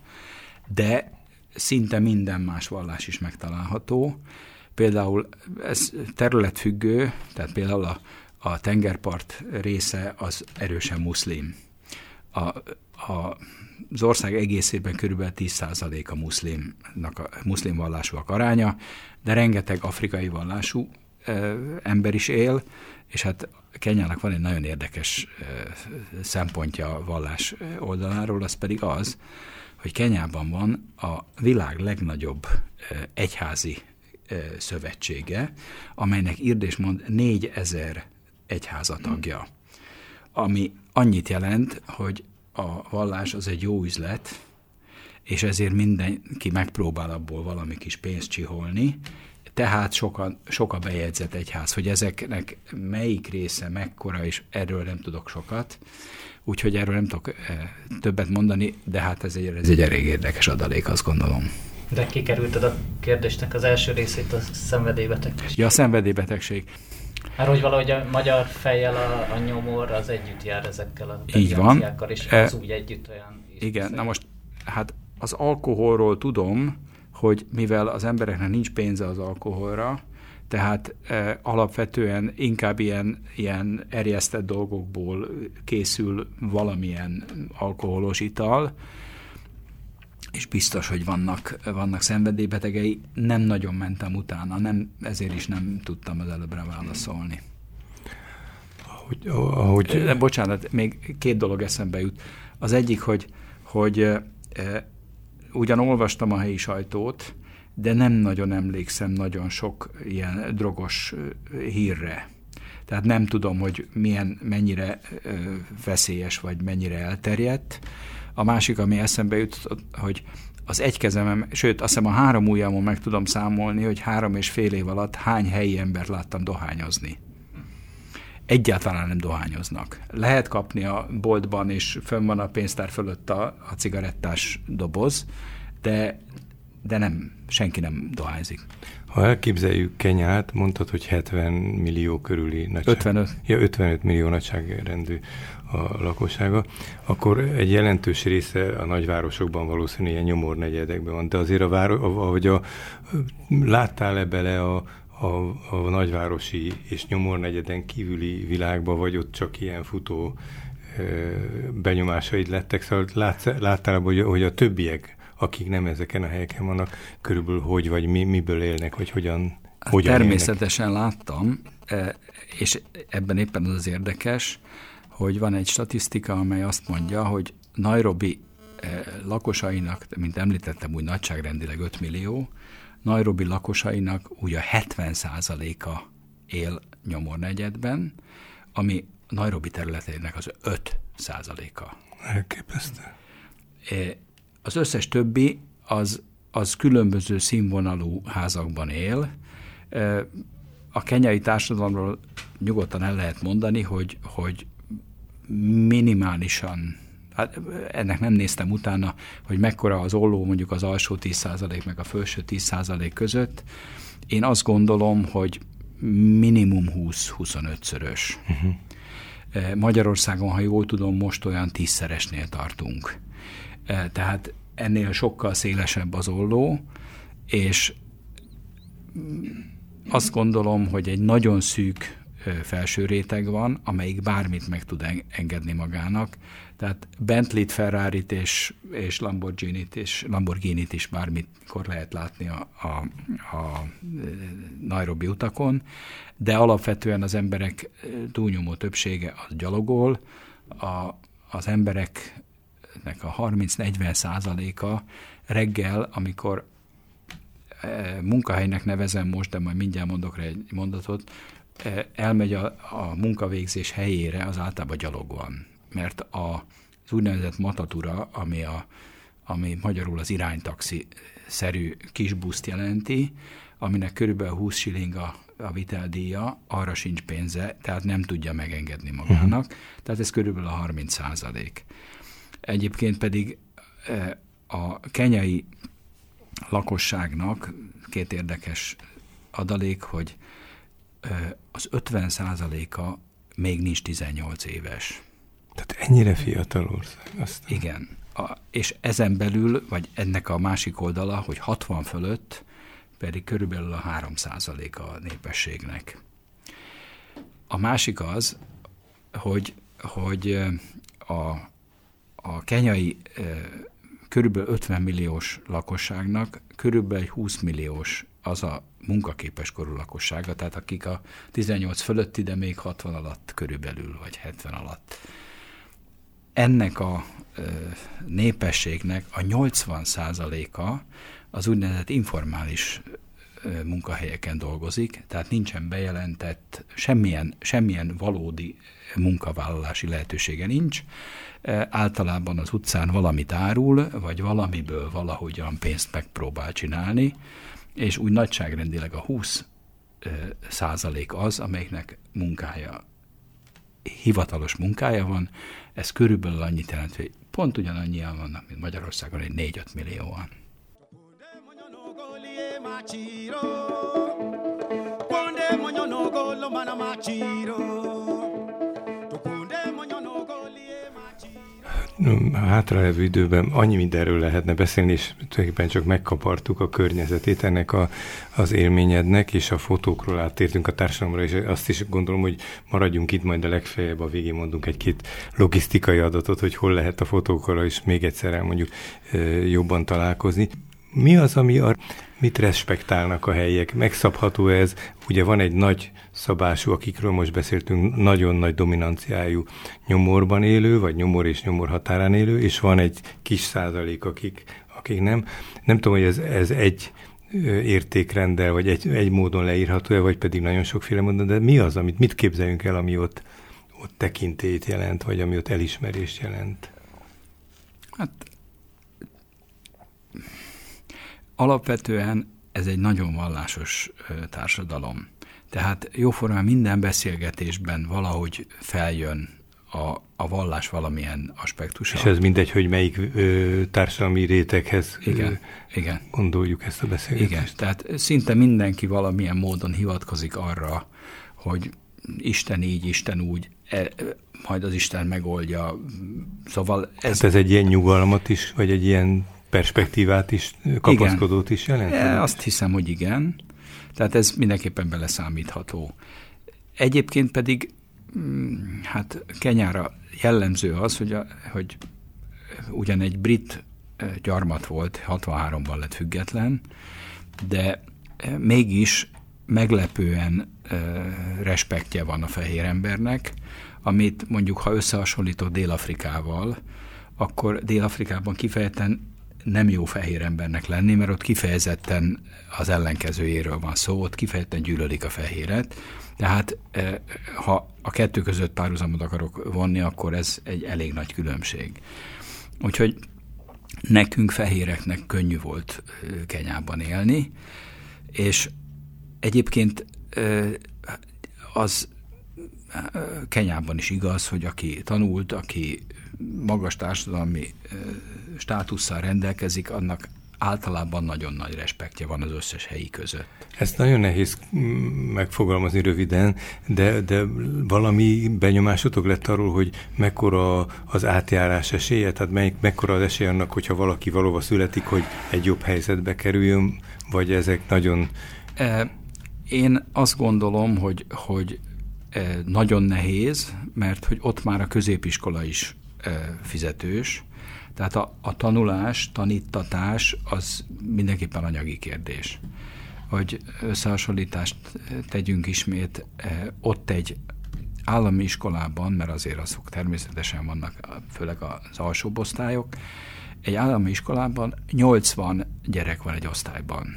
de szinte minden más vallás is megtalálható. Például ez területfüggő, tehát például a, a tengerpart része az erősen muszlim. A, a, az ország egészében körülbelül 10% a muszlimnak a muszlim vallásúak aránya, de rengeteg afrikai vallású ö, ember is él, és hát Kenyának van egy nagyon érdekes ö, szempontja a vallás oldaláról, az pedig az, hogy Kenyában van a világ legnagyobb egyházi szövetsége, amelynek írdés mond 4000 egyházatagja, ami annyit jelent, hogy a vallás az egy jó üzlet, és ezért mindenki megpróbál abból valami kis pénzt csiholni, tehát sokan, sok a bejegyzett egyház, hogy ezeknek melyik része mekkora, és erről nem tudok sokat, úgyhogy erről nem tudok eh, többet mondani, de hát ez egy, ez egy elég érdekes adalék, azt gondolom. De kikerülted a kérdésnek az első részét, a szenvedélybetegség. Ja, a szenvedélybetegség. Mert hogy valahogy a magyar fejjel a, a nyomor az együtt jár ezekkel a Így van. és az e, úgy együtt olyan... Igen, na most hát az alkoholról tudom, hogy mivel az embereknek nincs pénze az alkoholra, tehát e, alapvetően inkább ilyen, ilyen erjesztett dolgokból készül valamilyen alkoholos ital, és biztos, hogy vannak, vannak szenvedélybetegei. Nem nagyon mentem utána, nem, ezért is nem tudtam az előbbre válaszolni. Ahogy, ahogy... De, bocsánat, még két dolog eszembe jut. Az egyik, hogy, hogy e, ugyan olvastam a helyi sajtót, de nem nagyon emlékszem nagyon sok ilyen drogos hírre. Tehát nem tudom, hogy milyen, mennyire veszélyes, vagy mennyire elterjedt. A másik, ami eszembe jutott, hogy az egy kezemem, sőt, azt hiszem a három ujjamon meg tudom számolni, hogy három és fél év alatt hány helyi embert láttam dohányozni. Egyáltalán nem dohányoznak. Lehet kapni a boltban, és fönn van a pénztár fölött a, a cigarettás doboz, de, de nem, senki nem dohányzik. Ha elképzeljük Kenyát, mondtad, hogy 70 millió körüli nagyság. 55. Ja, 55 millió nagyságrendű a lakossága, akkor egy jelentős része a nagyvárosokban valószínűleg ilyen nyomornegyedekben van, de azért a város, ahogy a, láttál-e bele a, a, a nagyvárosi és nyomornegyeden kívüli világba, vagy ott csak ilyen futó benyomásaid lettek, szóval látsz, láttál, hogy, hogy a többiek, akik nem ezeken a helyeken vannak, körülbelül hogy vagy mi, miből élnek, vagy hogyan, hogyan Természetesen élnek. láttam, és ebben éppen az az érdekes, hogy van egy statisztika, amely azt mondja, hogy Nairobi lakosainak, mint említettem, úgy nagyságrendileg 5 millió, Nairobi lakosainak úgy a 70 a él nyomornegyedben, ami Nairobi területének az 5 százaléka. Elképesztő. Az összes többi az, az különböző színvonalú házakban él. A kenyai társadalomról nyugodtan el lehet mondani, hogy, hogy minimálisan, hát ennek nem néztem utána, hogy mekkora az olló mondjuk az alsó 10% meg a felső 10% között. Én azt gondolom, hogy minimum 20-25-szörös. Uh-huh. Magyarországon, ha jól tudom, most olyan tízszeresnél tartunk. Tehát ennél sokkal szélesebb az olló, és azt gondolom, hogy egy nagyon szűk felső réteg van, amelyik bármit meg tud engedni magának. Tehát Bentley-t, Ferrari-t és, és Lamborghini-t és Lamborghini-t is bármikor lehet látni a, a, a Nairobi utakon, de alapvetően az emberek túlnyomó többsége az gyalogol, a, az embereknek a 30-40 százaléka reggel, amikor munkahelynek nevezem most, de majd mindjárt mondok rá egy mondatot, elmegy a, a munkavégzés helyére, az általában gyalog van. Mert a, az úgynevezett matatura, ami, a, ami magyarul az iránytaxi szerű kis buszt jelenti, aminek körülbelül 20 shilling a, a viteldíja, arra sincs pénze, tehát nem tudja megengedni magának. Uh-huh. Tehát ez körülbelül a 30 százalék. Egyébként pedig a kenyai lakosságnak két érdekes adalék, hogy az 50 a még nincs 18 éves. Tehát ennyire fiatal ország. Aztán. Igen. A, és ezen belül, vagy ennek a másik oldala, hogy 60 fölött pedig körülbelül a 3 a népességnek. A másik az, hogy, hogy a, a kenyai körülbelül 50 milliós lakosságnak körülbelül 20 milliós az a munkaképes korú lakossága, tehát akik a 18 fölötti, de még 60 alatt körülbelül, vagy 70 alatt. Ennek a népességnek a 80 a az úgynevezett informális munkahelyeken dolgozik, tehát nincsen bejelentett, semmilyen, semmilyen valódi munkavállalási lehetősége nincs. Általában az utcán valamit árul, vagy valamiből valahogyan pénzt megpróbál csinálni, és úgy nagyságrendileg a 20 százalék az, amelyiknek munkája, hivatalos munkája van, ez körülbelül annyit jelent, hogy pont ugyanannyian vannak, mint Magyarországon, egy 4-5 millióan. Ponde monyo no golo mana machiro hátralevő időben annyi mindenről lehetne beszélni, és tulajdonképpen csak megkapartuk a környezetét ennek a, az élményednek, és a fotókról áttértünk a társadalomra, és azt is gondolom, hogy maradjunk itt, majd a legfeljebb a végén mondunk egy-két logisztikai adatot, hogy hol lehet a fotókkal is még egyszer elmondjuk jobban találkozni. Mi az, ami a, mit respektálnak a helyiek? Megszabható ez? Ugye van egy nagy szabású, akikről most beszéltünk, nagyon nagy dominanciájú nyomorban élő, vagy nyomor és nyomor határán élő, és van egy kis százalék, akik, akik nem. Nem tudom, hogy ez, ez egy értékrendel, vagy egy, egy módon leírható-e, vagy pedig nagyon sokféle módon, de mi az, amit mit képzeljünk el, ami ott, ott tekintélyt jelent, vagy ami ott elismerést jelent? Hát alapvetően ez egy nagyon vallásos társadalom. Tehát jóformán minden beszélgetésben valahogy feljön a, a vallás valamilyen aspektusa. És ez mindegy, hogy melyik ö, társadalmi réteghez igen, ö, igen. gondoljuk ezt a beszélgetést. Igen, tehát szinte mindenki valamilyen módon hivatkozik arra, hogy Isten így, Isten úgy, e, majd az Isten megoldja. Szóval ez... Tehát ez egy ilyen nyugalmat is, vagy egy ilyen perspektívát is, kapaszkodót igen. is jelent? E, azt hiszem, hogy igen. Tehát ez mindenképpen beleszámítható. Egyébként pedig mm, hát Kenyára jellemző az, hogy, a, hogy ugyan egy brit e, gyarmat volt, 63-ban lett független, de e, mégis meglepően respektje van a fehér embernek, amit mondjuk, ha összehasonlítok Dél-Afrikával, akkor Dél-Afrikában kifejezetten nem jó fehér embernek lenni, mert ott kifejezetten az ellenkezőjéről van szó, ott kifejezetten gyűlölik a fehéret. Tehát ha a kettő között párhuzamot akarok vonni, akkor ez egy elég nagy különbség. Úgyhogy nekünk fehéreknek könnyű volt Kenyában élni, és egyébként az Kenyában is igaz, hogy aki tanult, aki magas társadalmi státusszal rendelkezik, annak általában nagyon nagy respektje van az összes helyi között. Ezt nagyon nehéz megfogalmazni röviden, de, de valami benyomásotok lett arról, hogy mekkora az átjárás esélye, tehát melyik, mekkora az esély annak, hogyha valaki valóban születik, hogy egy jobb helyzetbe kerüljön, vagy ezek nagyon... Én azt gondolom, hogy, hogy nagyon nehéz, mert hogy ott már a középiskola is fizetős, tehát a, a tanulás, tanítatás az mindenképpen anyagi kérdés. Hogy összehasonlítást tegyünk ismét, ott egy állami iskolában, mert azért azok természetesen vannak, főleg az alsóbb osztályok, egy állami iskolában 80 gyerek van egy osztályban.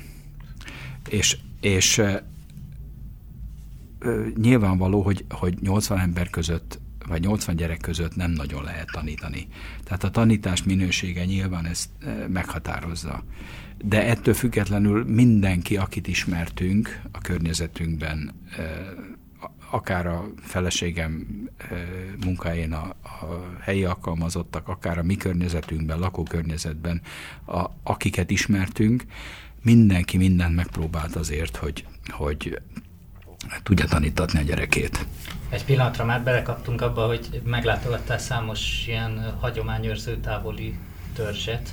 És, és nyilvánvaló, hogy, hogy 80 ember között vagy 80 gyerek között nem nagyon lehet tanítani. Tehát a tanítás minősége nyilván ezt meghatározza. De ettől függetlenül mindenki, akit ismertünk a környezetünkben, akár a feleségem munkáján a, a helyi alkalmazottak, akár a mi környezetünkben, lakókörnyezetben, a, akiket ismertünk, mindenki mindent megpróbált azért, hogy, hogy tudja tanítatni a gyerekét. Egy pillanatra már belekaptunk abba, hogy meglátogattál számos ilyen hagyományőrző távoli törzset,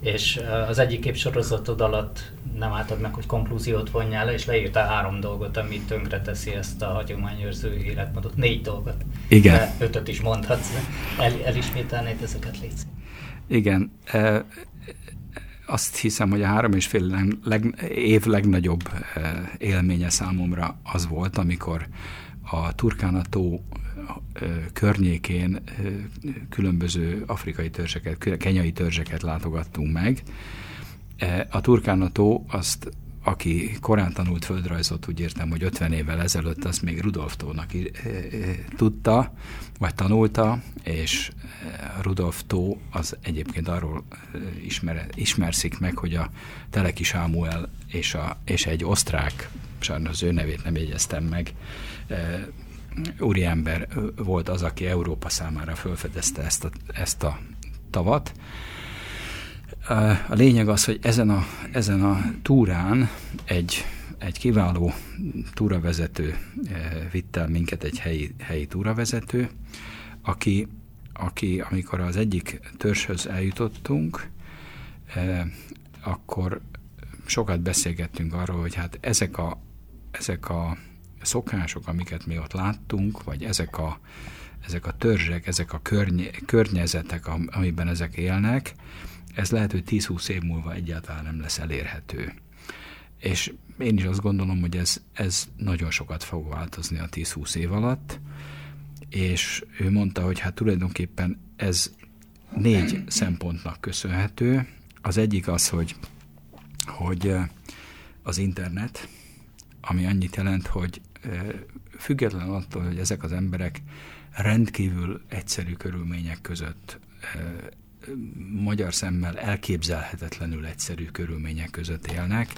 és az egyik képsorozatod alatt nem álltad meg, hogy konklúziót vonjál le, és leírtál három dolgot, ami tönkre teszi ezt a hagyományőrző életmódot. Négy dolgot. Igen. De ötöt is mondhatsz. El, elismételnéd ezeket, légy Igen azt hiszem, hogy a három és fél leg, év legnagyobb eh, élménye számomra az volt, amikor a Turkánató eh, környékén eh, különböző afrikai törzseket, kenyai törzseket látogattunk meg. A Turkánató azt aki korán tanult földrajzot, úgy értem, hogy 50 évvel ezelőtt azt még Rudolf Tónak tudta, vagy tanulta, és Rudolf Tó az egyébként arról ismer, ismerszik meg, hogy a Teleki Sámuel és, a, és egy osztrák, sajnos az ő nevét nem jegyeztem meg, úriember volt az, aki Európa számára felfedezte ezt a, ezt a tavat, a lényeg az, hogy ezen a, ezen a túrán egy, egy kiváló túravezető eh, vitt el minket, egy helyi, helyi túravezető, aki, aki amikor az egyik törzshöz eljutottunk, eh, akkor sokat beszélgettünk arról, hogy hát ezek a, ezek a szokások, amiket mi ott láttunk, vagy ezek a, ezek a törzsek, ezek a környe, környezetek, amiben ezek élnek, ez lehet, hogy 10-20 év múlva egyáltalán nem lesz elérhető. És én is azt gondolom, hogy ez, ez nagyon sokat fog változni a 10-20 év alatt, és ő mondta, hogy hát tulajdonképpen ez négy szempontnak köszönhető. Az egyik az, hogy, hogy az internet, ami annyit jelent, hogy független attól, hogy ezek az emberek rendkívül egyszerű körülmények között magyar szemmel elképzelhetetlenül egyszerű körülmények között élnek,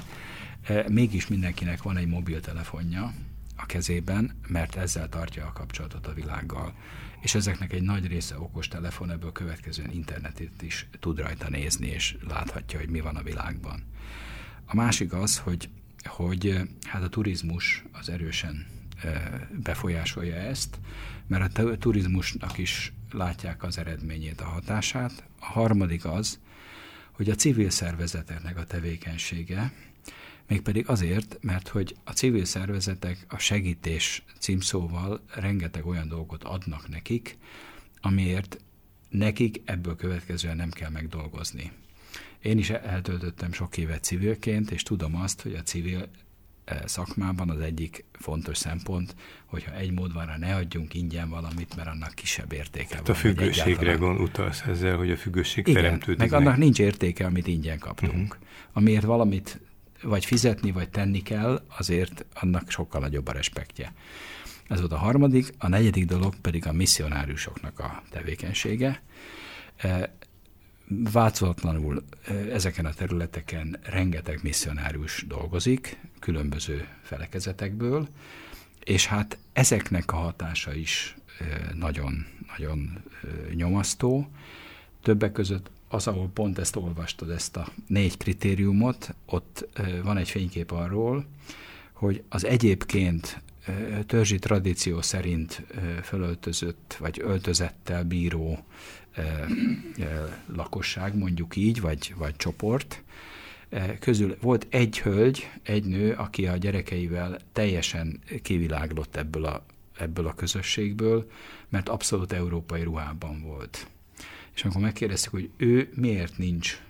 e, mégis mindenkinek van egy mobiltelefonja, a kezében, mert ezzel tartja a kapcsolatot a világgal. És ezeknek egy nagy része okos telefon, ebből következően internetet is tud rajta nézni, és láthatja, hogy mi van a világban. A másik az, hogy, hogy hát a turizmus az erősen befolyásolja ezt, mert a turizmusnak is látják az eredményét, a hatását. A harmadik az, hogy a civil szervezeteknek a tevékenysége, mégpedig azért, mert hogy a civil szervezetek a segítés címszóval rengeteg olyan dolgot adnak nekik, amiért nekik ebből következően nem kell megdolgozni. Én is eltöltöttem sok évet civilként, és tudom azt, hogy a civil szakmában az egyik fontos szempont, hogyha egy módvára ne adjunk ingyen valamit, mert annak kisebb értéke Tehát van. a függőségre gond utalsz ezzel, hogy a függőség Igen, teremtődik meg, annak nincs értéke, amit ingyen kaptunk. Uh-huh. Amiért valamit vagy fizetni, vagy tenni kell, azért annak sokkal nagyobb a respektje. Ez volt a harmadik, a negyedik dolog pedig a misszionáriusoknak a tevékenysége. Változatlanul ezeken a területeken rengeteg misszionárius dolgozik, különböző felekezetekből, és hát ezeknek a hatása is e, nagyon, nagyon nyomasztó. Többek között az, ahol pont ezt olvastad, ezt a négy kritériumot, ott van egy fénykép arról, hogy az egyébként törzsi tradíció szerint fölöltözött, vagy öltözettel bíró lakosság, mondjuk így, vagy, vagy csoport, közül volt egy hölgy, egy nő, aki a gyerekeivel teljesen kiviláglott ebből a, ebből a közösségből, mert abszolút európai ruhában volt. És amikor megkérdeztük, hogy ő miért nincs,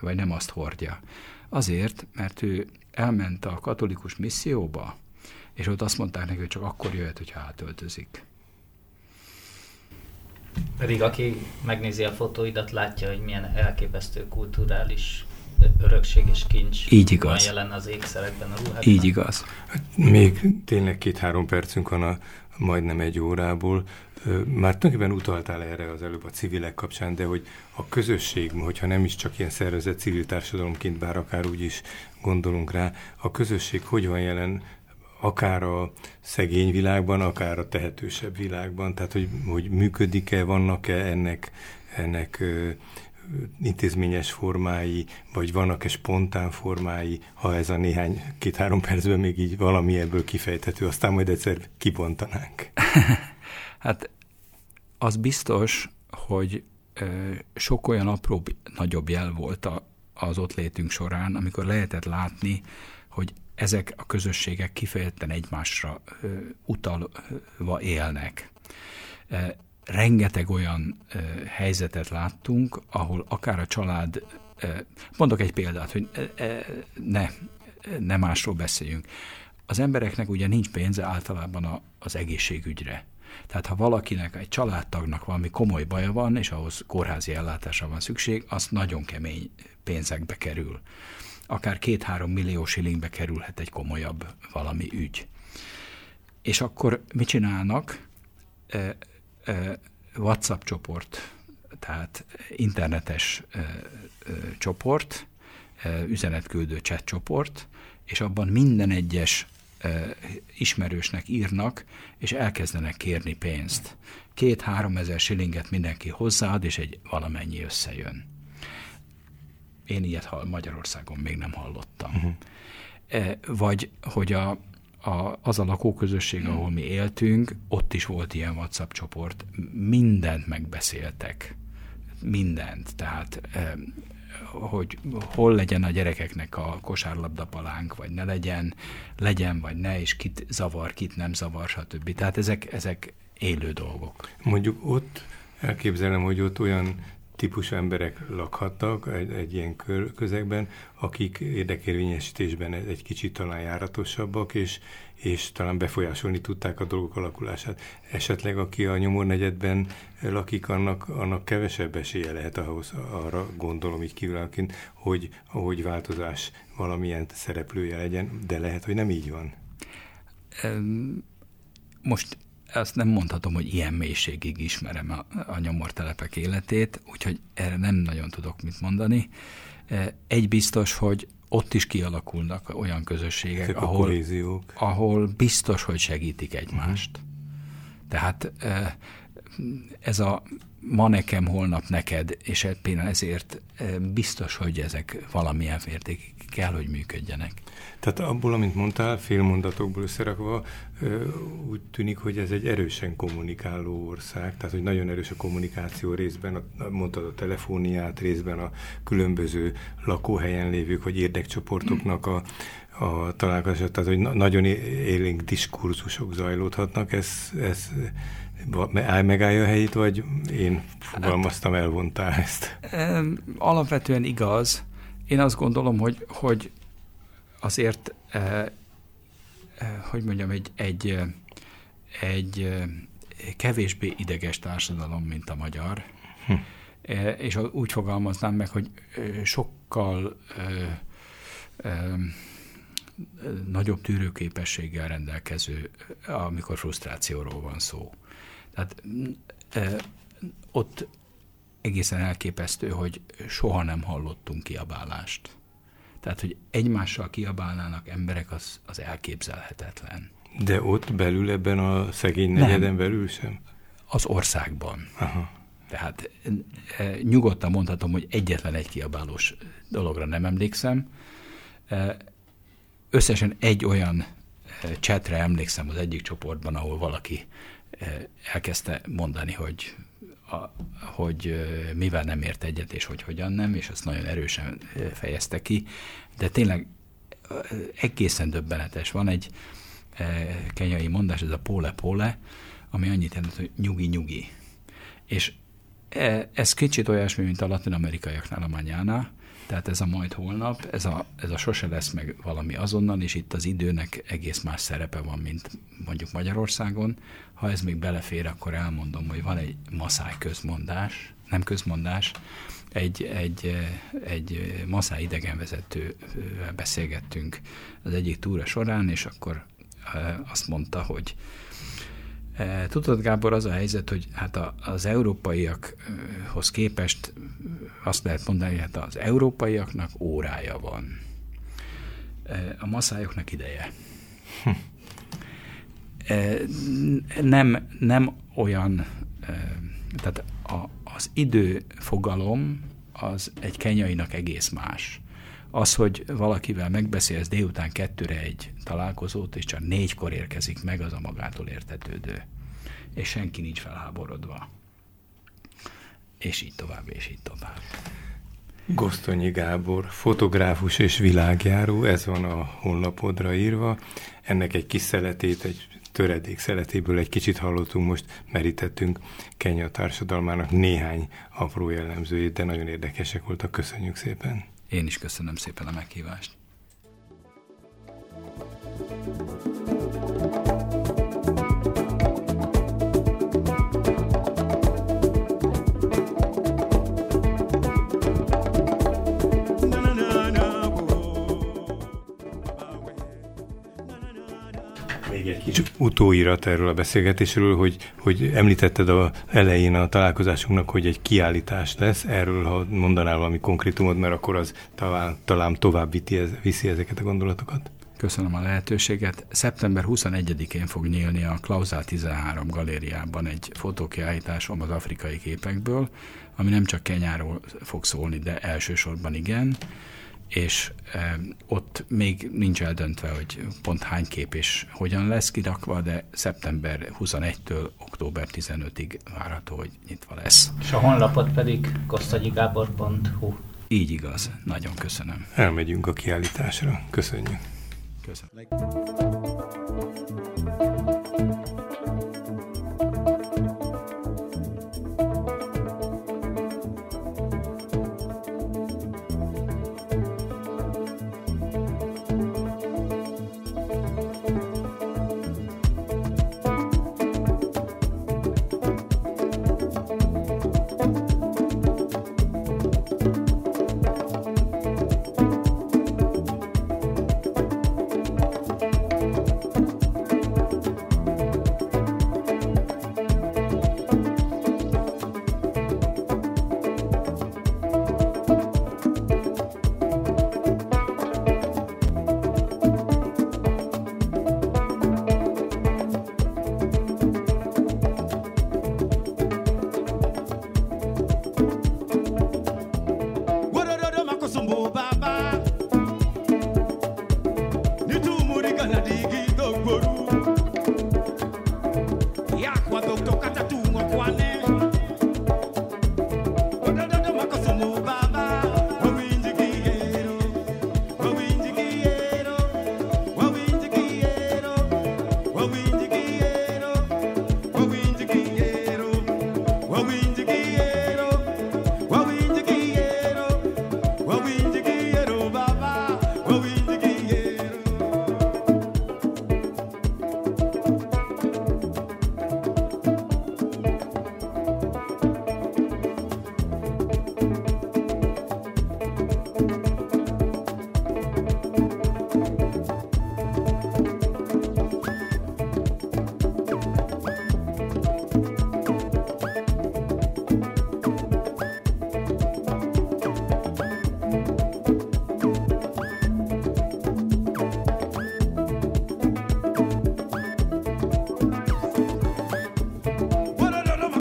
vagy nem azt hordja. Azért, mert ő elment a katolikus misszióba, és ott azt mondták neki, hogy csak akkor jöhet, hogyha átöltözik. Pedig aki megnézi a fotóidat, látja, hogy milyen elképesztő kulturális örökség és kincs Így igaz. van jelen az ékszerekben, a ruhákban. Így igaz. Hát még tényleg két-három percünk van a majdnem egy órából. Már tulajdonképpen utaltál erre az előbb a civilek kapcsán, de hogy a közösség, hogyha nem is csak ilyen szervezett civil társadalomként, bár akár úgy is gondolunk rá, a közösség hogy van jelen akár a szegény világban, akár a tehetősebb világban, tehát hogy, hogy működik-e, vannak-e ennek, ennek ö, intézményes formái, vagy vannak-e spontán formái, ha ez a néhány, két-három percben még így valami ebből kifejthető, aztán majd egyszer kibontanánk. *laughs* hát az biztos, hogy sok olyan apró, nagyobb jel volt a, az ott létünk során, amikor lehetett látni, hogy ezek a közösségek kifejezetten egymásra utalva élnek. Rengeteg olyan helyzetet láttunk, ahol akár a család, mondok egy példát, hogy ne, ne másról beszéljünk. Az embereknek ugye nincs pénze általában az egészségügyre. Tehát ha valakinek, egy családtagnak valami komoly baja van, és ahhoz kórházi ellátásra van szükség, az nagyon kemény pénzekbe kerül. Akár két-három millió shillingbe kerülhet egy komolyabb valami ügy. És akkor mit csinálnak? WhatsApp csoport, tehát internetes csoport, üzenetküldő chat csoport, és abban minden egyes ismerősnek írnak, és elkezdenek kérni pénzt. Két-három ezer silinget mindenki hozzáad, és egy valamennyi összejön. Én ilyet Magyarországon még nem hallottam. Uh-huh. Vagy, hogy a, a, az a lakóközösség, ahol mi éltünk, ott is volt ilyen WhatsApp csoport. Mindent megbeszéltek. Mindent. Tehát hogy hol legyen a gyerekeknek a kosárlabda palánk, vagy ne legyen, legyen vagy ne, és kit zavar, kit nem zavar, stb. Tehát ezek, ezek élő dolgok. Mondjuk ott elképzelem, hogy ott olyan típusú emberek lakhattak egy, egy ilyen kör, közegben, akik érdekérvényesítésben egy kicsit talán járatosabbak, és, és talán befolyásolni tudták a dolgok alakulását. Esetleg aki a nyomornegyedben lakik, annak, annak kevesebb esélye lehet ahhoz, arra gondolom így kívülállóként, hogy, hogy változás valamilyen szereplője legyen, de lehet, hogy nem így van. Most azt nem mondhatom, hogy ilyen mélységig ismerem a, a nyomortelepek életét, úgyhogy erre nem nagyon tudok mit mondani. Egy biztos, hogy ott is kialakulnak olyan közösségek, ahol, ahol biztos, hogy segítik egymást. Tehát ez a ma nekem, holnap neked, és például ezért biztos, hogy ezek valamilyen mértékig kell, hogy működjenek. Tehát abból, amit mondtál, félmondatokból összerakva, úgy tűnik, hogy ez egy erősen kommunikáló ország, tehát hogy nagyon erős a kommunikáció részben, mondtad a telefóniát, részben a különböző lakóhelyen lévők vagy érdekcsoportoknak a, a találkozását, tehát hogy nagyon élénk diskurzusok zajlódhatnak, ez, ez megállja a helyét, vagy én fogalmaztam, elvontál ezt? Alapvetően igaz. Én azt gondolom, hogy, hogy azért, eh, eh, hogy mondjam, egy, egy, eh, egy kevésbé ideges társadalom, mint a magyar, hm. eh, és úgy fogalmaznám meg, hogy sokkal eh, eh, nagyobb tűrőképességgel rendelkező, amikor frusztrációról van szó. Tehát eh, ott egészen elképesztő, hogy soha nem hallottunk kiabálást. Tehát, hogy egymással kiabálnának emberek, az, az elképzelhetetlen. De ott belül, ebben a szegény negyeden nem. belül sem? Az országban. Aha. Tehát e, nyugodtan mondhatom, hogy egyetlen egy kiabálós dologra nem emlékszem. E, összesen egy olyan csetre emlékszem az egyik csoportban, ahol valaki elkezdte mondani, hogy a, hogy mivel nem ért egyet, és hogy hogyan nem, és azt nagyon erősen fejezte ki, de tényleg egészen döbbenetes. Van egy kenyai mondás, ez a pole-pole, ami annyit jelent, hogy nyugi-nyugi. És ez kicsit olyasmi, mint a latin-amerikaiaknál a manyánál, tehát ez a majd holnap, ez a, ez a sose lesz meg valami azonnal, és itt az időnek egész más szerepe van, mint mondjuk Magyarországon. Ha ez még belefér, akkor elmondom, hogy van egy maszáj közmondás, nem közmondás, egy, egy, egy maszáj idegenvezetővel beszélgettünk az egyik túra során, és akkor azt mondta, hogy Tudod, Gábor, az a helyzet, hogy hát az európaiakhoz képest azt lehet mondani, hogy hát az európaiaknak órája van. A maszályoknak ideje. Hm. Nem, nem olyan, tehát a, az időfogalom az egy kenyainak egész más. Az, hogy valakivel megbeszélsz délután kettőre egy találkozót, és csak négykor érkezik meg, az a magától értetődő. És senki nincs felháborodva. És így tovább, és így tovább. Gosztonyi Gábor, fotográfus és világjáró, ez van a honlapodra írva. Ennek egy kis szeletét, egy töredék szeletéből egy kicsit hallottunk, most merítettünk Kenya társadalmának néhány apró jellemzőjét, de nagyon érdekesek voltak. Köszönjük szépen! Én is köszönöm szépen a meghívást. Kis utóirat erről a beszélgetésről, hogy, hogy említetted a elején a találkozásunknak, hogy egy kiállítás lesz. Erről, ha mondanál valami konkrétumot, mert akkor az talán, talán tovább viszi ezeket a gondolatokat. Köszönöm a lehetőséget. Szeptember 21-én fog nyílni a Klauzál 13 galériában egy fotókiállításom az afrikai képekből, ami nem csak Kenyáról fog szólni, de elsősorban igen és ott még nincs eldöntve, hogy pont hány kép és hogyan lesz kirakva, de szeptember 21-től október 15-ig várható, hogy nyitva lesz. És a honlapot pedig kosztagyigábor.hu Így igaz, nagyon köszönöm. Elmegyünk a kiállításra. Köszönjük. Köszönöm.